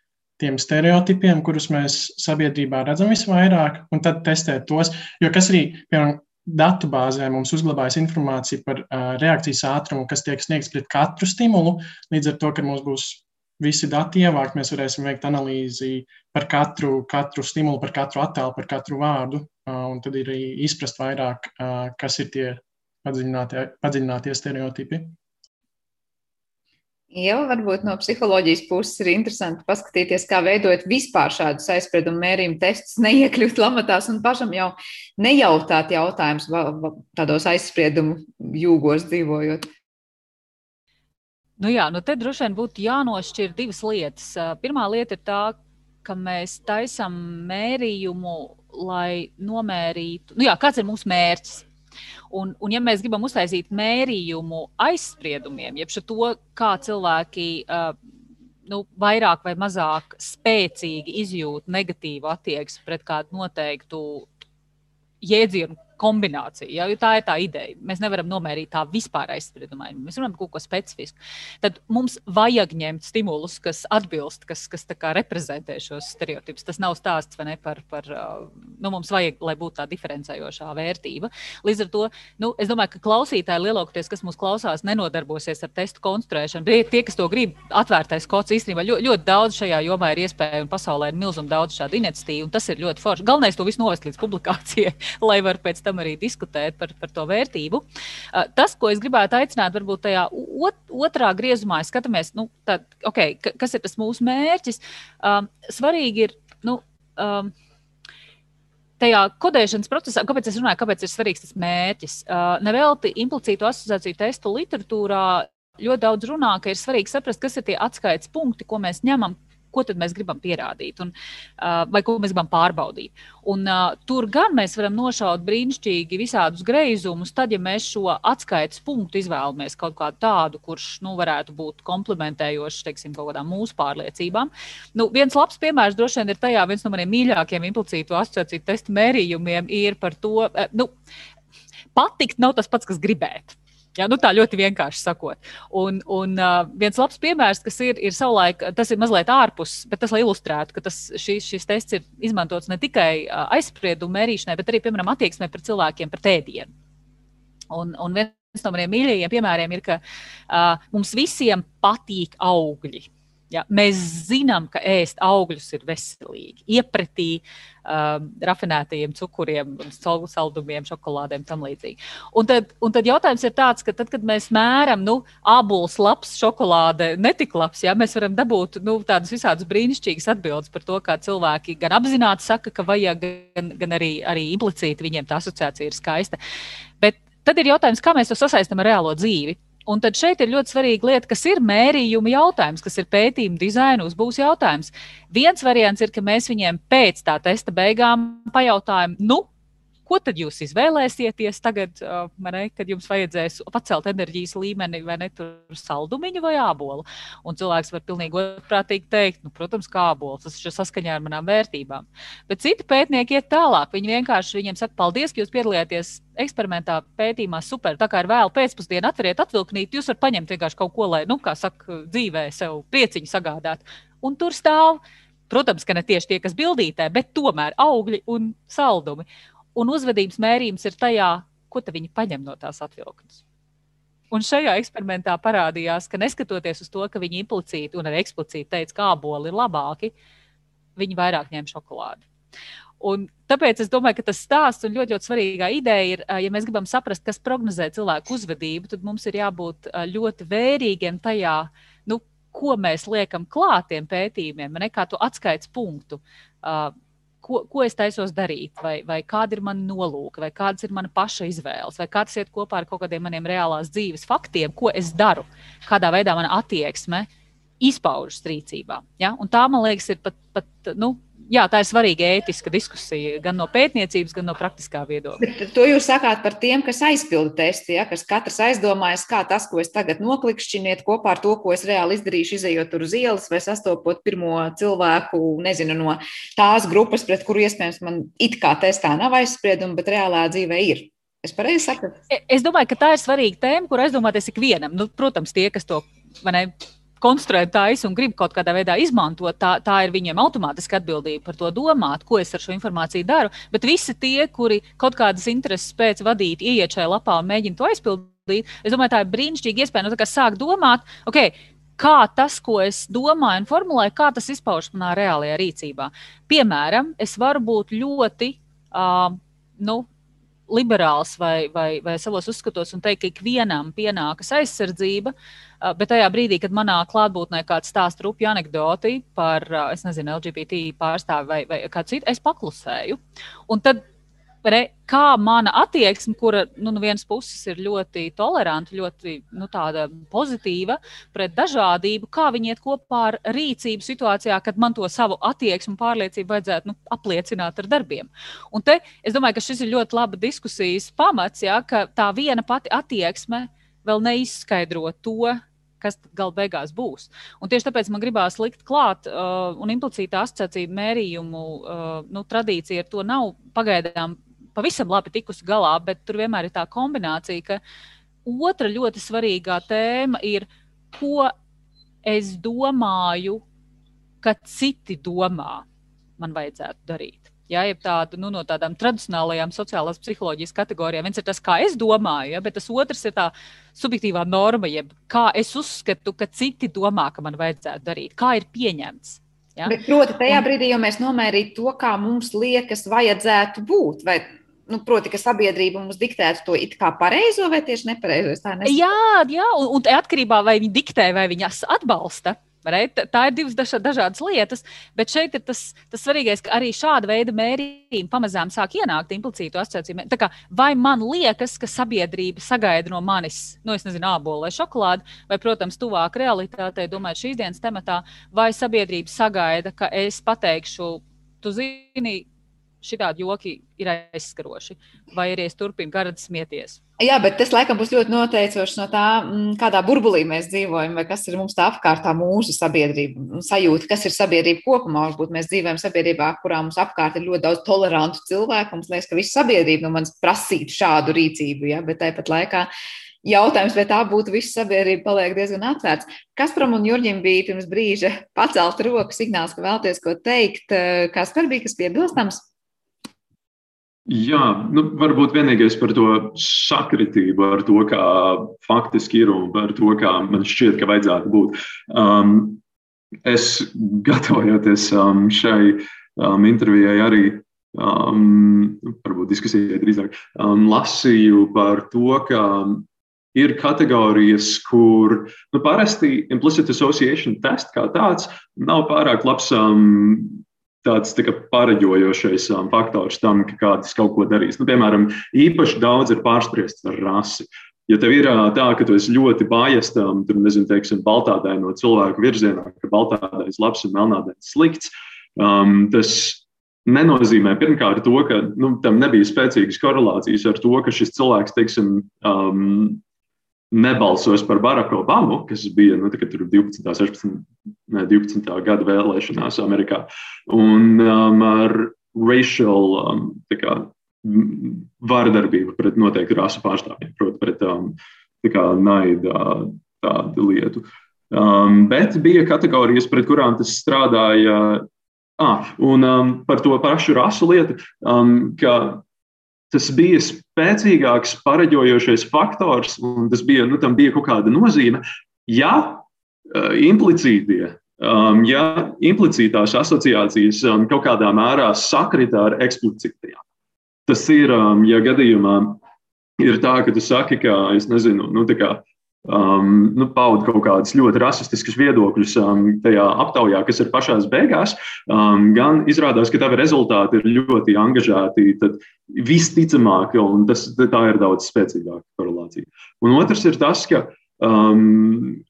tiem stereotipiem, kurus mēs sabiedrībā redzam visvairāk, un tad testēt tos. Jo kas arī, piemēram, datu bāzē mums uzglabājas informācija par uh, reakcijas ātrumu, kas tiek sniegts pret katru stimulu. Līdz ar to, ka mums būs visi dati ievākt, mēs varēsim veikt analīzi par katru, katru stimulu, par katru attēlu, par katru vārdu. Un tad ir arī izprast vairāk, kas ir tie padziļinātie, padziļinātie stereotipi. Jā, varbūt no psiholoģijas puses ir interesanti paskatīties, kā veidot vispār šādus aizspriedumu mērījumu testus, neiekļūt lamatās un pašam jau nejautāt jautājumus tādos aizspriedumu jūgos dzīvojot. Nu jā, nu te droši vien būtu jānošķir divas lietas. Pirmā lieta ir tā, ka mēs taisām mērījumu, lai nomērītu, nu jā, kāds ir mūsu mērķis. Un, un ja mēs gribam uztaisīt mērījumu aizspriedumiem, jeb to, kā cilvēki uh, nu, vairāk vai mazāk spēcīgi izjūt negatīvu attieksmi pret kādu noteiktu jēdzienu kombinācija. Ja, tā ir tā ideja. Mēs nevaram nomērīt tā vispār aizspriedumainu. Mēs varam kaut ko specifisku. Tad mums vajag ņemt stimulus, kas atbilst, kas, kas reprezentē šos stereotipus. Tas nav stāsts ne, par, par nu, mums vajag, lai būtu tā diferencējošā vērtība. Līdz ar to nu, es domāju, ka klausītāji lielākoties, kas mūs klausās, nenodarbosies ar testu konstruēšanu. Bet tie, kas to grib, atvērtais kods īstenībā ļoti, ļoti daudz šajā jomā ir iespēja un pasaulē ir milzīgi daudz šādu iniciatīvu. Tas ir ļoti forši. Galvenais to visu novest līdz publikācijai, lai var pēc tam arī diskutēt par, par to vērtību. Uh, tas, ko es gribētu aicināt, varbūt tajā ot, otrā griezumā, skatāmies, nu, tā, okay, kas ir tas mūsu mērķis. Um, svarīgi ir. Nu, um, tajā kodēšanas procesā, kāpēc es runāju, kāpēc ir svarīgs tas mērķis? Uh, nevelti implicītu asociāciju testu literatūrā ļoti daudz runā, ka ir svarīgi saprast, kas ir tie atskaites punkti, ko mēs ņemam ko tad mēs gribam pierādīt un, vai ko mēs gribam pārbaudīt. Un, tur gan mēs varam nošaut brīnišķīgi visādus greizumus, tad, ja mēs šo atskaites punktu izvēlamies kaut kādu tādu, kurš nu, varētu būt komplementējošs teiksim, kaut kādām mūsu pārliecībām. Nu, viens labs piemērs droši vien ir tajā, viens no maniem mīļākajiem implicītu asociāciju testu mērījumiem ir par to, nu, patikt nav tas pats, kas gribēt. Jā, nu tā ļoti vienkārši sakot. Un, un uh, viens labs piemērs, kas ir, ir savulaik, tas ir mazliet ārpus, bet tas, lai ilustrētu, ka tas, šis, šis tests ir izmantots ne tikai uh, aizspriedumu mērīšanai, bet arī, piemēram, attieksmē pret cilvēkiem par tēdienu. Un, un viens no maniem mīļākajiem piemēriem ir, ka uh, mums visiem patīk augļi. Ja, mēs zinām, ka ēst augļus ir veselīgi. Iepratī um, rafinētajiem cukuriem, saldumiem, šokolādēm tam līdzīgi. Un tad, un tad jautājums ir tāds, ka tad, kad mēs mēram, nu, abols labs, šokolāde netik labs, ja, mēs varam dabūt nu, tādas visādas brīnišķīgas atbildes par to, kā cilvēki gan apzināti saka, ka vajag, gan, gan arī, arī implicīti viņiem tā asociācija ir skaista. Bet tad ir jautājums, kā mēs to sasaistām ar reālo dzīvi. Un tad šeit ir ļoti svarīga lieta, kas ir mērījuma jautājums, kas ir pētījuma dizaina uzbūves jautājums. Viens variants ir, ka mēs viņiem pēc tā testa beigām pajautājam, nu, Ko tad jūs izvēlēsieties tagad, uh, ne, kad jums vajadzēs pacelt enerģijas līmeni, vai ne tur saldumiņu vai ābolu? Un cilvēks var pilnīgi otrprātīgi teikt, nu, protams, kā ābols, tas ir saskaņā ar manām vērtībām. Bet citi pētnieki iet tālāk. Viņi vienkārši viņiem saka, paldies, ka jūs piedalījāties eksperimentā, pētījumā, super. Tā kā ir vēl pēcpusdienā, atveriet atvilknīt, jūs varat paņemt vienkārši kaut ko, lai, nu, kā saka, dzīvē sev prieciņu sagādāt. Un tur stāv. Protams, ka ne tieši tie, kas bildītē, bet tomēr augļi un saldumi. Un uzvedības mērījums ir tajā, ko viņi paņem no tās atvilknes. Un šajā eksperimentā parādījās, ka neskatoties uz to, ka viņi implicīti un arī eksplicīti teica, ka āboli ir labāki, viņi vairāk ņem šokolādi. Un tāpēc es domāju, ka tas stāsts un ļoti, ļoti svarīgā ideja ir, ja mēs gribam saprast, kas prognozē cilvēku uzvedību, tad mums ir jābūt ļoti vērīgiem tajā, nu, ko mēs liekam klātiem pētījumiem, ne kā to atskaites punktu ko, ko es taisos darīt, vai, vai kāda ir mana nolūka, vai kādas ir mana paša izvēles, vai kā tas iet kopā ar kaut kādiem maniem reālās dzīves faktiem, ko es daru, kādā veidā mana attieksme izpaužas rīcībā. Ja? Un tā, man liekas, ir pat, pat nu, jā, tā ir svarīga ētiska diskusija gan no pētniecības, gan no praktiskā viedokļa. Bet to jūs sakāt par tiem, kas aizpilda testi, ja, kas katrs aizdomājas, kā tas, ko es tagad noklikšķiniet kopā ar to, ko es reāli izdarīšu, izējot tur uz ielas vai sastopot pirmo cilvēku, nezinu, no tās grupas, pret kuru iespējams man it kā testā nav aizspriedumi, bet reālā dzīvē ir. Es pareizi saprotu. E, es domāju, ka tā ir svarīga tēma, kur aizdomāties ikvienam. Nu, protams, tie, kas to ne, konstruē taisa un grib kaut kādā veidā izmantot, tā, tā ir viņiem automātiski atbildība par to domāt, ko es ar šo informāciju daru. Bet visi tie, kuri kaut kādas intereses pēc vadīt, ieiet šajā lapā un mēģina to aizpildīt, es domāju, tā ir brīnišķīga iespēja nu, sākt domāt, ok, kā tas, ko es domāju un formulēju, kā tas izpaužas manā reālajā rīcībā. Piemēram, es varu būt ļoti uh, nu, liberāls vai, vai, vai savos uzskatos un teikt, ka ikvienam pienākas aizsardzība, bet tajā brīdī, kad manā klātbūtnē kāds stāsta rupju anekdoti par, uh, nezinu, LGBT pārstāvi vai, vai kādu citu, es paklusēju. Un tad re, kā mana attieksme, kura nu, no vienas puses ir ļoti toleranta, ļoti nu, pozitīva pret dažādību, kā viņi iet kopā ar rīcību situācijā, kad man to savu attieksmi un pārliecību vajadzētu nu, apliecināt ar darbiem. Un te es domāju, ka šis ir ļoti laba diskusijas pamats, ja, ka tā viena pati attieksme vēl neizskaidro to, kas gala beigās būs. Un tieši tāpēc man gribās likt klāt uh, un implicītā asociāciju mērījumu uh, nu, tradīcija ar to nav pagaidām pavisam labi tikusi galā, bet tur vienmēr ir tā kombinācija, ka otra ļoti svarīgā tēma ir, ko es domāju, ka citi domā, man vajadzētu darīt. Jā, ja tādu nu, no tādām tradicionālajām sociālās psiholoģijas kategorijām. Viens ir tas, kā es domāju, ja, bet tas otrs ir tā subjektīvā norma, jeb kā es uzskatu, ka citi domā, ka man vajadzētu darīt, kā ir pieņemts. Ja? Bet, proti, tajā brīdī, ja mēs nomērītu to, kā mums liekas, vajadzētu būt, vai nu, proti, ka sabiedrība mums diktētu to it kā pareizo vai tieši nepareizo. Jā, jā, un, un atkarībā vai viņi diktē vai viņas atbalsta. Tā ir divas dažādas lietas, bet šeit ir tas, tas svarīgais, ka arī šāda veida mērījumi pamazām sāk ienākt implicītu asociāciju. Kā, vai man liekas, ka sabiedrība sagaida no manis, nu, es nezinu, ābolu vai šokolādi, vai, protams, tuvāk realitātei, domājot šīs dienas tematā, vai sabiedrība sagaida, ka es pateikšu, tu zini, šitādi joki ir aizskaroši, vai arī es turpinu garīgi smieties. Jā, bet tas laikam būs ļoti noteicošs no tā, mm, kādā burbulī mēs dzīvojam, vai kas ir mums tā apkārt, tā mūsu sabiedrība, sajūta, kas ir sabiedrība kopumā. Varbūt mēs dzīvojam sabiedrībā, kurā mums apkārt ir ļoti daudz tolerantu cilvēku. Mums liekas, ka visa sabiedrība no manis prasītu šādu rīcību, ja? bet tāpat laikā jautājums, vai tā būtu visa sabiedrība, paliek diezgan atvērts. Kaspram un Jurģim bija pirms brīža pacelt roku signāls, ka vēlties ko teikt. Kas par bija kas piebilstams? Jā, nu, varbūt vienīgais par to sakritību, ar to, kā faktiski ir un par to, kā man šķiet, ka vajadzētu būt. Um, es gatavojoties um, šai um, intervijai arī, um, varbūt diskusijai drīzāk, um, lasīju par to, ka ir kategorijas, kur nu, parasti implicit association test kā tāds nav pārāk labs um, tāds tā pareģojošais um, faktors tam, ka kāds kaut ko darīs. Nu, piemēram, īpaši daudz ir pārspriests ar rasi. Ja tev ir uh, tā, ka tu esi ļoti bājastam, tur nezinu, teiksim, baltādai no cilvēku virzienā, ka baltādais labs un melnādais slikts, um, tas nenozīmē pirmkārt to, ka nu, tam nebija spēcīgas korelācijas ar to, ka šis cilvēks, teiksim, um, nebalsos par Baraku Obamu, kas bija nu, 12. 16. Ne, 12. gada vēlēšanās Amerikā, un um, ar racial um, kā, vardarbību pret noteiktu rasu pārstāvjiem, proti, pret um, kā, naida tādu lietu. Um, bet bija kategorijas, pret kurām tas strādāja. Ah, un um, par to pašu rasu lietu, um, ka tas bija spēcīgāks pareģojošais faktors, un tas bija, nu, tam bija kaut kāda nozīme. Ja uh, implicītie, um, ja implicītās asociācijas um, kaut kādā mērā sakrita ar eksplicītajām, tas ir, um, ja gadījumā ir tā, ka tu saki, ka, es nezinu, nu, tā kā um, nu, pauda kaut kādus ļoti rasistiskus viedokļus um, tajā aptaujā, kas ir pašās beigās, um, gan izrādās, ka tavi rezultāti ir ļoti angažēti, tad visticamāk, un tas, tā ir daudz spēcīgāka korelācija. Un otrs ir tas, ka um,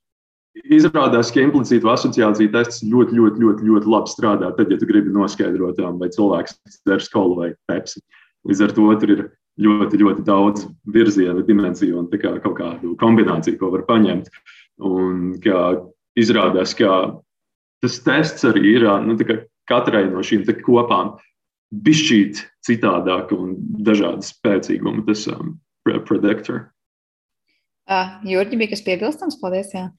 Izrādās, ka implicīta asociācija tests ļoti, ļoti, ļoti, ļoti labi strādā. Tad, ja tu gribi noskaidrot, um, vai cilvēks der skolu vai pepsi. Līdz ar to tur ir ļoti, ļoti daudz virzienu, dimensiju un kā, kaut kādu kombināciju, ko var paņemt. Un kā izrādās, ka tas tests arī ir nu, katrai no šīm kopām bišķīt citādāk un dažādi spēcīgumi. Tas um, predictor. Uh, Jurģi, bija kas piebilstams? Paldies! Jā.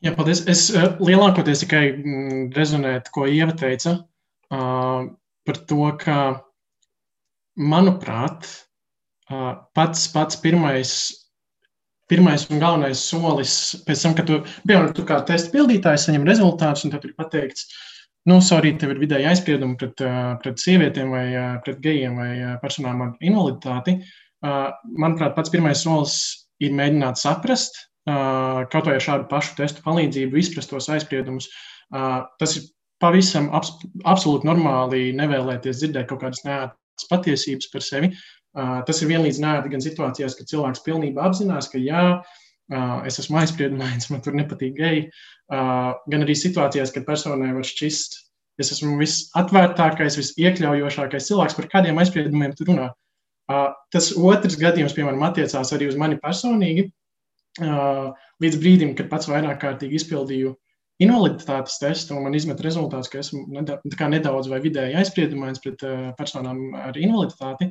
Jā, paldies. Es uh, lielākoties tikai mm, rezonētu, ko Ieva teica uh, par to, ka, manuprāt, pats, pats pirmais, pirmais un galvenais solis pēc tam, kad tu, piemēram, tu kā testa pildītājs saņem rezultātus, un tad ir pateikts, nu, sorry, tev ir vidēji aizspriedumi pret, pret sievietēm vai pret gejiem vai personām ar invaliditāti. Manuprāt, pats pirmais solis ir mēģināt saprast, kaut vai ar šādu pašu testu palīdzību, izprast tos aizspriedumus. Tas ir pavisam abs absolūti normāli nevēlēties dzirdēt kaut kādas neērtas patiesības par sevi. Tas ir vienlīdz neērti gan situācijās, kad cilvēks pilnībā apzinās, ka jā, es esmu aizspriedumains, man tur nepatīk geji, gan arī situācijās, kad personai var šķist, es esmu visatvērtākais, visiekļaujošākais cilvēks, par kādiem aizspriedumiem tu runā. Tas otrs gadījums, piemēram, attiecās arī uz mani personīgi. Līdz brīdim, kad pats vairāk kārtīgi izpildīju invaliditātes testu, un man izmet rezultāts, ka esmu nedaudz vai vidēji aizspriedumains pret personām ar invaliditāti.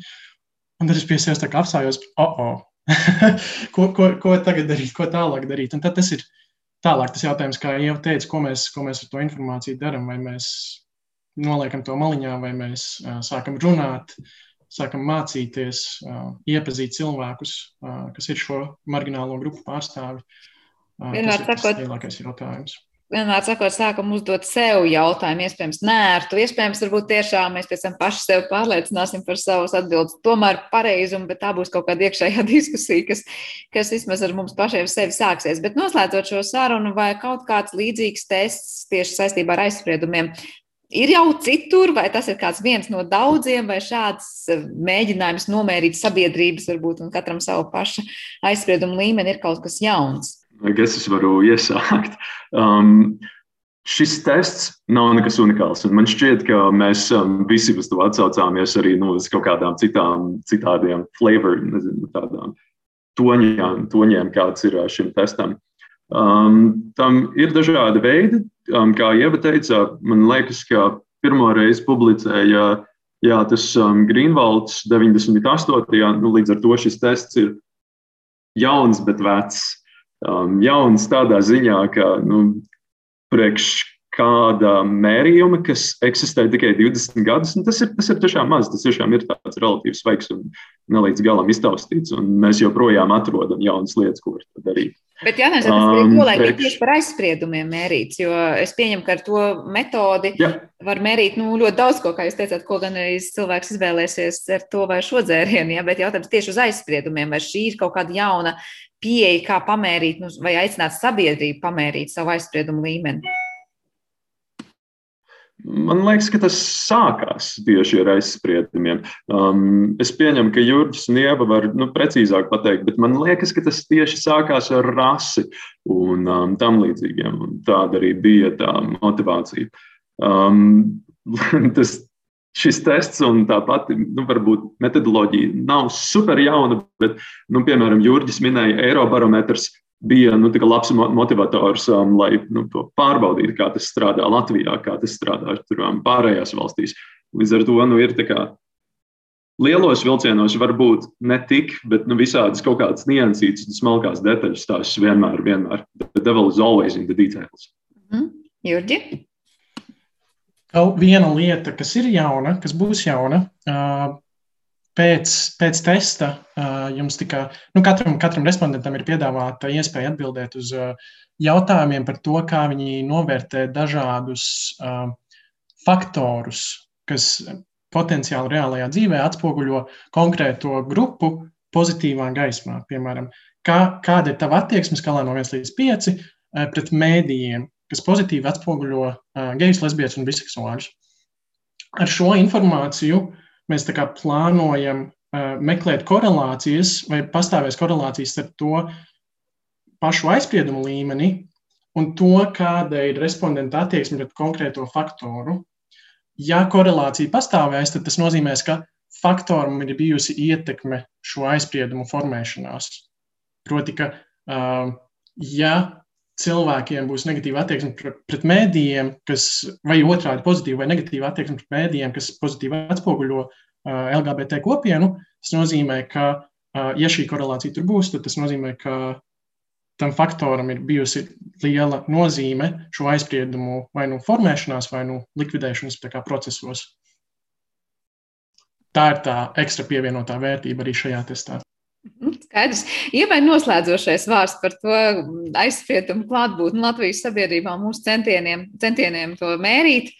Un tad es pie sevis apstājos, oh, oh. ko, ko, ko tagad darīt, ko tālāk darīt. Un tad tas ir tālāk tas jautājums, kā jau teicu, ko mēs, ko mēs ar to informāciju darām. Vai mēs noliekam to maliņā, vai mēs uh, sākam runāt, uh, sākam mācīties, iepazīt cilvēkus, kas ir šo marginālo grupu pārstāvi. Vienmēr tas ir tas lielākais jautājums. Vienmēr sakot, sākam uzdot sev jautājumu, iespējams, nērtu, iespējams, varbūt tiešām mēs pēc tam paši sev pārliecināsim par savus atbildes, tomēr pareizumu, bet tā būs kaut kāda iekšējā diskusija, kas, kas vismaz ar mums pašiem sevi sāksies. Bet noslēdzot šo sarunu, vai kaut kāds līdzīgs tests tieši saistībā ar aizspriedumiem ir jau citur, vai tas ir kāds viens no daudziem, vai šāds eh, mēģinājums nomērīt sabiedrības, varbūt un katram savu pašu aizspriedumu līmeni ir kaut kas jauns? Es varu iesākt. Um, šis tests nav nekas unikāls. Man šķiet, ka mēs um, visi uz to atsaucāmies arī nu, uz kaut kādām citām, citādiem flavor, nezinu, tādām toņiem, toņiem kāds ir uh, šim testam. Um, tam ir dažādi veidi, um, kā Ieva teica. Man liekas, ka pirmo reizi publicēja jā, tas um, Greenwalds 98. Nu, līdz ar to šis tests ir jauns, bet vecs. Um, jauns tādā ziņā, ka nu, priekš kāda mērījuma, kas eksistē tikai 20 gadus, tas ir, tas ir tiešām maz. Tas tiešām ir tāds relatīvi svaigs un ne līdz galam iztaustīts, un mēs joprojām atrodam jaunas lietas, ko var darīt. Bet jautājums ir, um, ko lai ir tieši par aizspriedumiem mērīts, jo es pieņemu, ka ar to metodi ja. var mērīt nu, ļoti daudz ko, kā jūs teicāt, ko gan arī cilvēks izvēlēsies ar to vai šo dzērienu, ja? bet jautājums tieši uz aizspriedumiem, vai šī ir kaut kāda jauna pieeja, kā pamērīt, nu, vai aicināt sabiedrību pamērīt savu aizspriedumu līmeni. Man liekas, ka tas sākās tieši ar aizspriedumiem. Um, es pieņemu, ka Jurģis un Ieva var nu, precīzāk pateikt, bet man liekas, ka tas tieši sākās ar rasi un um, tam līdzīgiem. Un tāda arī bija tā motivācija. Um, tas, šis tests un tā pati nu, metodoloģija nav super jauna, bet, nu, piemēram, Jurģis minēja Eirobarometrs bija nu, labs motivators, um, lai nu, pārbaudītu, kā tas strādā Latvijā, kā tas strādā tur, um, pārējās valstīs. Līdz ar to nu, ir kā, lielos vilcienos varbūt ne tik, bet nu, visādas kaut kādas niansītas un smalkās detaļas tās vienmēr, vienmēr. The devil is always in the details. Mm. Jurģi? Vēl viena lieta, kas ir jauna, kas būs jauna, uh, pēc, pēc testa jums tika, nu, katram, katram respondentam ir piedāvāta iespēja atbildēt uz jautājumiem par to, kā viņi novērtē dažādus faktorus, kas potenciāli reālajā dzīvē atspoguļo konkrēto grupu pozitīvā gaismā. Piemēram, kā, kāda ir tava attieksme skalā no 1 līdz 5 uh, pret mēdījiem, kas pozitīvi atspoguļo gejus, lesbietus un biseksuāļus. Ar šo informāciju uh, mēs plānojam uh, meklēt korelācijas vai pastāvēs korelācijas ar to pašu aizspriedumu līmeni un to, kāda ir respondenta attieksme pret konkrēto faktoru. Ja korelācija pastāvēs, tad tas nozīmē, ka faktoram ir bijusi ietekme šo aizspriedumu formēšanās. Proti, ka uh, ja cilvēkiem būs negatīva attieksme pret, pret mēdījiem, kas, vai otrādi pozitīva vai negatīva attieksme pret mēdījiem, kas pozitīvi atspoguļo uh, LGBT kopienu, tas nozīmē, ka ja šī korelācija tur būs, tad tas nozīmē, ka tam faktoram ir bijusi liela nozīme šo aizspriedumu vai nu formēšanās, vai nu likvidēšanas procesos. Tā ir tā ekstra pievienotā vērtība arī šajā testā. Skaidrs. Iemai noslēdzošais vārds par to aizspriedumu klātbūtni Latvijas sabiedrībā mūsu centieniem, centieniem to mērīt.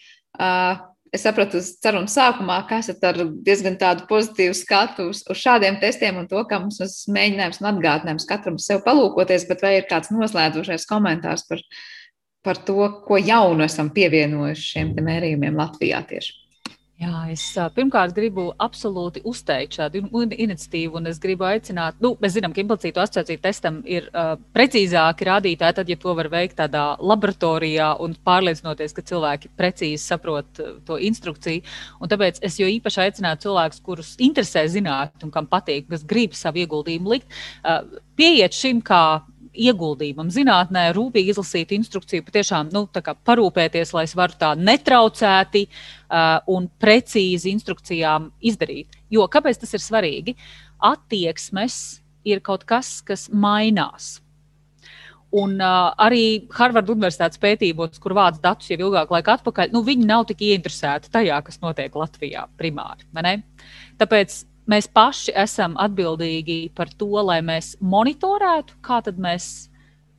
Es sapratu, sarunas sākumā, ka esat ar diezgan tādu pozitīvu skatu uz, uz šādiem testiem un to, kā mums tas mēģinājums un atgādinājums katram sev palūkoties, bet vai ir kāds noslēdzošais komentārs par, par to, ko jaunu esam pievienojuši šiem mērījumiem Latvijā tieši? Jā, es pirmkārt gribu absolūti uzteikt šādu iniciatīvu, un es gribu aicināt, nu, mēs zinām, ka implicītu asociāciju testam ir uh, precīzāki rādītāji, tad, ja to var veikt tādā laboratorijā un pārliecinoties, ka cilvēki precīzi saprot to instrukciju. Un tāpēc es jo īpaši aicinātu cilvēkus, kurus interesē zināt un kam patīk, kas grib savu ieguldījumu likt, uh, pieiet šim kā ieguldījumam zinātnē, rūpīgi izlasīt instrukciju, patiešām nu, parūpēties, lai es varu tā netraucēti uh, un precīzi instrukcijām izdarīt. Jo kāpēc tas ir svarīgi? Attieksmes ir kaut kas, kas mainās. Un uh, arī Harvardas Universitātes pētījumos, kur vāc datus jau ilgāku laiku atpakaļ, nu, viņi nav tik ieinteresēti tajā, kas notiek Latvijā primāri. Tāpēc mēs paši esam atbildīgi par to, lai mēs monitorētu, kā mēs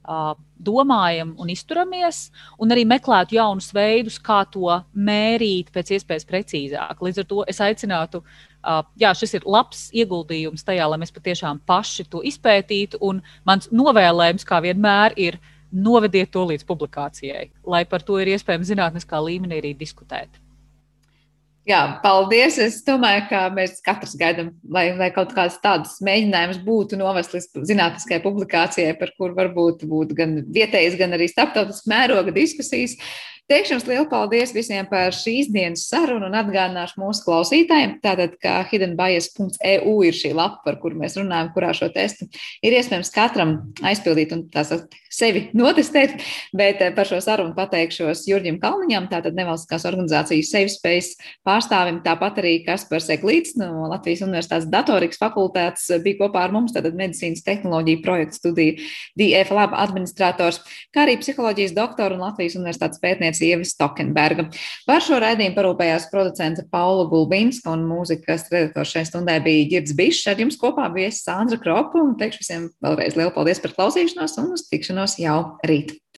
uh, domājam un izturamies, un arī meklētu jaunus veidus, kā to mērīt pēc iespējas precīzāk. Līdz ar to es aicinātu, uh, jā, šis ir labs ieguldījums tajā, lai mēs patiešām paši to izpētītu, un mans novēlējums, kā vienmēr, ir novediet to līdz publikācijai, lai par to ir iespējams zinātniskā līmenī arī diskutēt. Jā, paldies. Es domāju, ka mēs katrs gaidām, lai, lai kaut kāds tāds mēģinājums būtu novest līdz zinātniskai publikācijai, par kur varbūt būtu gan vietējas, gan arī starptautiskas mēroga diskusijas. Teikšu jums lielu paldies visiem par šīs dienas sarunu un atgādināšu mūsu klausītājiem. Tātad, ka hiddenbias.eu ir šī lapa, par kuru mēs runājam, kurā šo testu ir iespējams katram aizpildīt un tās sevi notestēt, bet eh, par šo sarunu pateikšos Jurģim Kalniņam, tātad nevalstiskās organizācijas Safe Space pārstāvim, tāpat arī Kaspars Eglīts no Latvijas Universitātes datorikas fakultātes bija kopā ar mums, tātad medicīnas tehnoloģija projektu studiju DF lab administrators, kā arī psiholoģijas doktoru un Latvijas Universitātes pētniecības Ieva Stokenberga. Par šo raidījumu parūpējās producente Paula Gulbinska un mūzikas redaktors šai stundai bija Girds Bišs. Ar jums kopā bija Sandra Kropa un teikšu visiem vēlreiz lielu paldies par klausīšanos un uz tikšanos jau rīt.